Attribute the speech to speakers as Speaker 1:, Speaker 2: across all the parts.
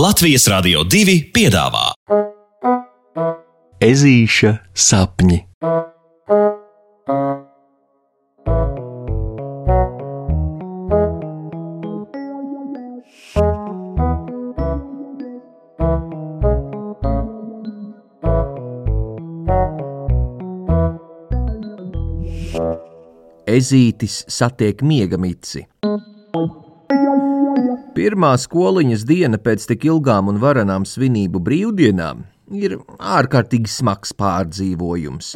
Speaker 1: Latvijas Rādio 2 piedāvā
Speaker 2: Ezīša sapņi.
Speaker 3: Ezītis satiek miega mici. Pirmā skoliņas diena pēc tik ilgām un varenām svinību brīvdienām ir ārkārtīgi smags pārdzīvojums.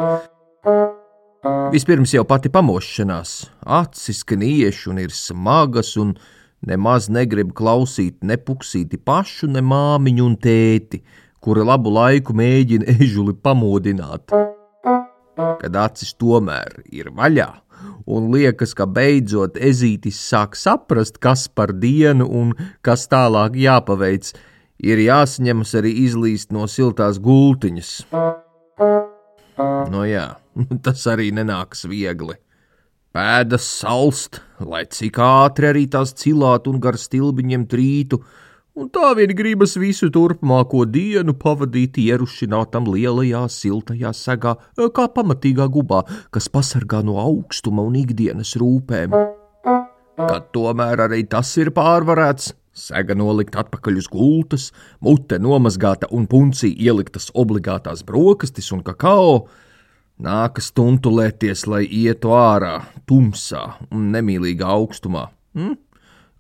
Speaker 3: Vispirms jau pati pamošanās, acis knieši un ir smagas, un nemaz negrib klausīt ne puksīti pašu, ne māmiņu un tēti, kura labu laiku mēģina ežuli pamodināt. Kad acis tomēr ir vaļā, un liekas, ka beidzot ezītis sāk saprast, kas par dienu un kas tālāk jāpaveic, ir jāsaņemas arī izlīst no siltās gultiņas. No jā, tas arī nenāks viegli. Pēdas salst, lai cik ātri arī tās cilātu un gar stilbiņiem trītu, un tā vien gribas visu turpmāko dienu pavadīt ierušinātam lielajā, siltajā segā, kā pamatīgā gubā, kas pasargā no augstuma un ikdienas rūpēm. Kad tomēr arī tas ir pārvarēts, sega nolikt atpakaļ uz gultas, mute nomazgāta un puncī ieliktas obligātās brokastis un kakao, nākas tuntulēties, lai ietu ārā, tumsā un nemīlīgā augstumā. Hm?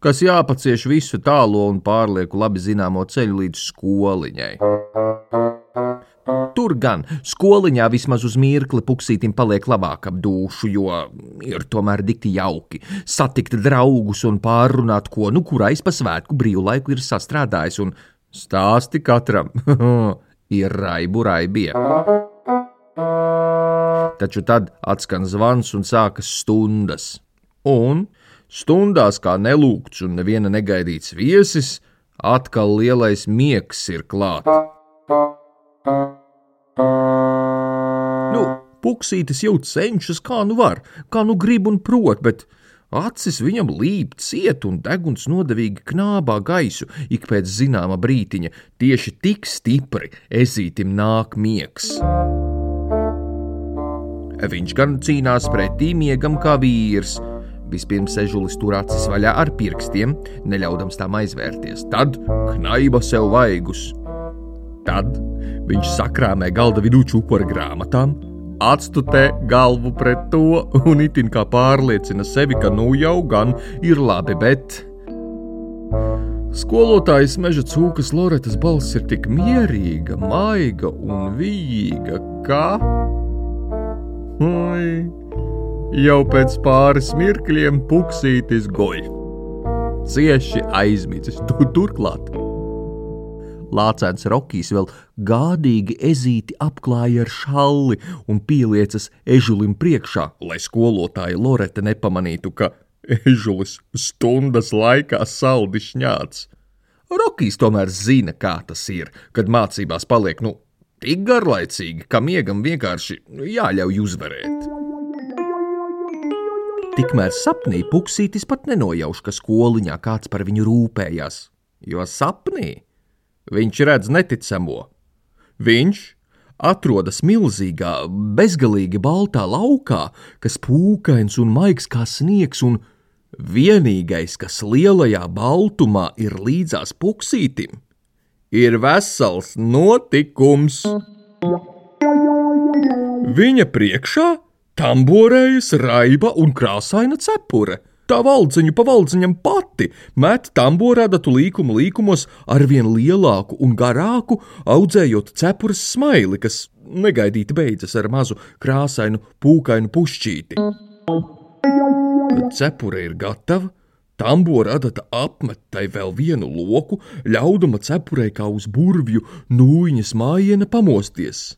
Speaker 3: Kas jāpacieš visu tālo un pārlieku labi zināmo ceļu līdz skoliņai. Tur gan skoliņā vismaz uz mirkli puksītim paliek labāk ap dušu, jo ir tomēr dikti jauki satikt draugus un pārrunāt, ko nu kurais pa svētku brīvlaiku ir sastrādājis, un stāsti katram ir raibu raibie. Taču tad atskan zvans un sākas stundas, un Stundās kā nelūgts un neviena negaidīts viesis, atkal lielais miegs ir klāt. Nu, puksītis jau cenšas, kā nu var, kā nu grib un prot, bet acis viņam līp ciet un deguns nodevīgi knābā gaisu ik pēc zināma brītiņa, tieši tik stipri ezītim nāk miegs. Viņš gan cīnās pretī miegam kā vīrs, Vispirms ežulis tur acis vaļā ar pirkstiem, neļaudams tām aizvērties, tad knaiba sev vaigus. Tad viņš sakrāmē galda vidū čukura grāmatām, atstutē galvu pret to un itin kā pārliecina sevi, ka nu jau gan ir labi, bet. Skolotājas meža cūkas Loretas balss ir tik mierīga, maiga un vīga, ka. Oi! Jau pēc pāris mirkļiem puksītis guļ. Cieši aizmidzis, tu turklāt. Lācēns Rokijs vēl gādīgi ezīti apklāja ar šalli un pieliecas ežulim priekšā, lai skolotāja Lorete nepamanītu, ka ežulis stundas laikā saldi šņāts. Rokijs tomēr zina, kā tas ir, kad mācībās paliek nu tik garlaicīgi, ka miegam vienkārši jāļauj uzvarēt. Tikmēr sapnī puksītis pat nenojauš, ka skoliņā kāds par viņu rūpējās, jo sapnī viņš redz neticamo. Viņš atrodas milzīgā, bezgalīgi baltā laukā, kas pūkains un maigs kā sniegs, un vienīgais, kas lielajā baltumā ir līdzās puksītim, ir vesels notikums. Viņa priekšā Tamborējas raiba un krāsaina cepure. Tā valdziņu pa valdziņam pati met tamborādatu līkumu līkumos ar vien lielāku un garāku, audzējot cepures smaili, kas negaidīti beidzas ar mazu krāsainu pūkainu pušķīti. Kad cepure ir gatava, tambora adata apmet tai vēl vienu loku, ļaudama cepurei kā uz burvju nūjiņas mājiena pamosties.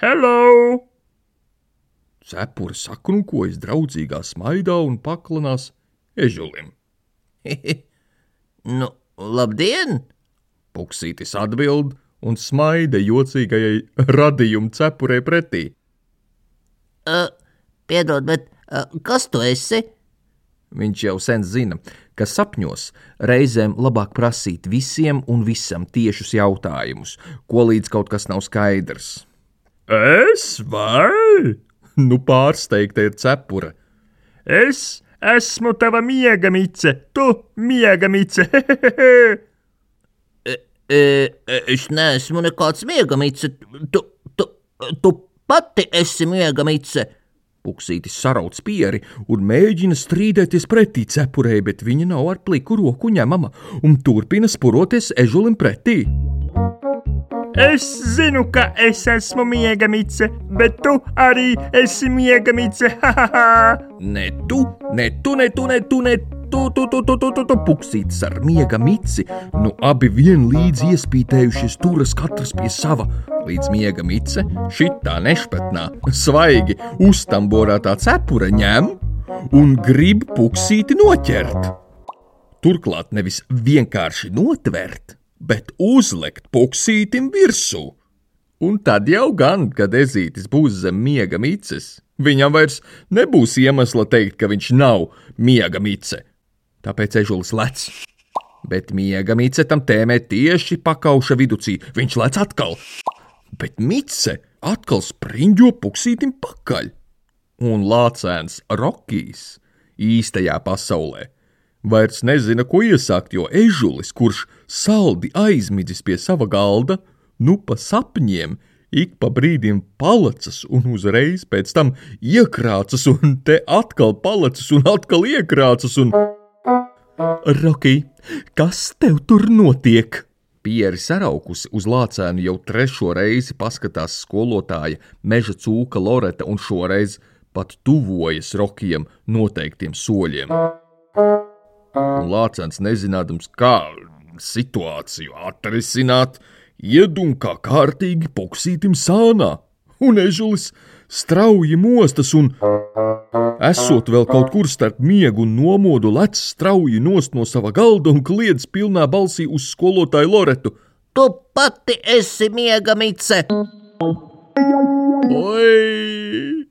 Speaker 3: Hello! Cepure sakrukojas draudzīgā smaidā un paklanās ežulim.
Speaker 4: nu, labdien!
Speaker 3: Puksītis atbild un smaida jocīgajai radījuma cepurē pretī.
Speaker 4: Uh, piedod, bet uh, kas tu esi?
Speaker 3: Viņš jau sen zina, ka sapņos reizēm labāk prasīt visiem un visam tiešus jautājumus, ko līdz kaut kas nav skaidrs.
Speaker 4: Es vai?
Speaker 3: Nu, pārsteigta ir cepura.
Speaker 4: Es esmu tava miegamice, tu miegamice.
Speaker 5: e, e, es neesmu nekāds miegamice, tu, tu, tu pati esi miegamice.
Speaker 3: Puksītis sarauc pieri un mēģina strīdēties pretī cepurei, bet viņa nav ar pliku roku ņemama un turpina spuroties ežulim pretī.
Speaker 4: Es zinu, ka es esmu miegamice, bet tu arī esi miegamice.
Speaker 3: ne tu, ne tu, ne tu, ne tu, ne tu, tu, tu, tu, tu, tu, tu puksītis ar miega mici. Nu, abi vienlīdz iespītējušies turas katrs pie sava līdz miega mice, šitā nešpatnā, svaigi uztamborētā cepura ņem un grib puksīti noķert. Turklāt nevis vienkārši notvert, bet uzlikt puksītim virsū. Un tad jau gan, kad ezītis būs zem miega mices, viņam vairs nebūs iemesla teikt, ka viņš nav miega mice. Tāpēc ežulis lec. Bet miega mice tam tēmē tieši pakauša viducī. Viņš lec atkal, bet Mice atkal spriņģo puksītim pakaļ. Un lācēns Rokijs īstajā pasaulē vairs nezina, ko iesākt, jo ežulis, kurš saldi aizmidzis pie sava galda, nu pa sapņiem ik pa brīdim palacas un uzreiz pēc tam iekrācas un te atkal palacas un atkal iekrācas un. Roki, kas tev tur notiek? Pieri saraukusi uz lācēnu jau trešo reizi paskatās skolotāja meža cūka Loreta un šoreiz pat tuvojas Rokijam noteiktiem soļiem. Un lācēns nezinādams, kā situāciju atrisināt, iedunkā kārtīgi puksītim sānā, un ežulis strauji mostas un, esot vēl kaut kur starp miegu un nomodu, lec strauji nost no sava galda un kliedz pilnā balsī uz skolotāju Loretu.
Speaker 5: Tu pati esi miega mice!
Speaker 3: Oi!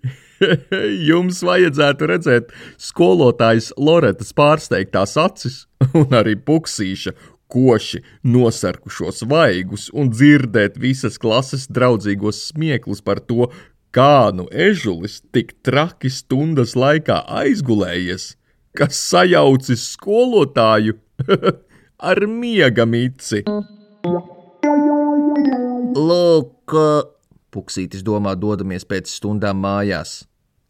Speaker 3: Jums vajadzētu redzēt skolotājas Loretas pārsteigtās acis un arī puksīša koši nosarkušos vaigus un dzirdēt visas klases draudzīgos smieklus par to, kā nu ežulis tik traki stundas laikā aizgulējies, kas sajaucis skolotāju ar miega mici.
Speaker 5: Lūk,
Speaker 3: Puksītis domā, dodamies pēc stundām mājās.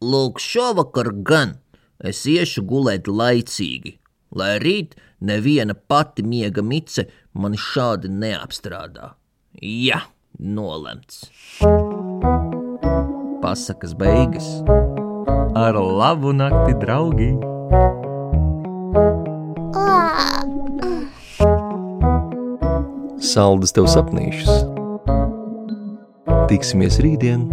Speaker 5: Lūk, šovakar gan es iešu gulēt laicīgi, lai rīt neviena pati miega mice mani šādi neapstrādā. Jā, nolemts.
Speaker 3: Pasakas beigas ar labu nakti, draugi!
Speaker 2: Saldus tev sapnīšus! Tiksimies rītdien!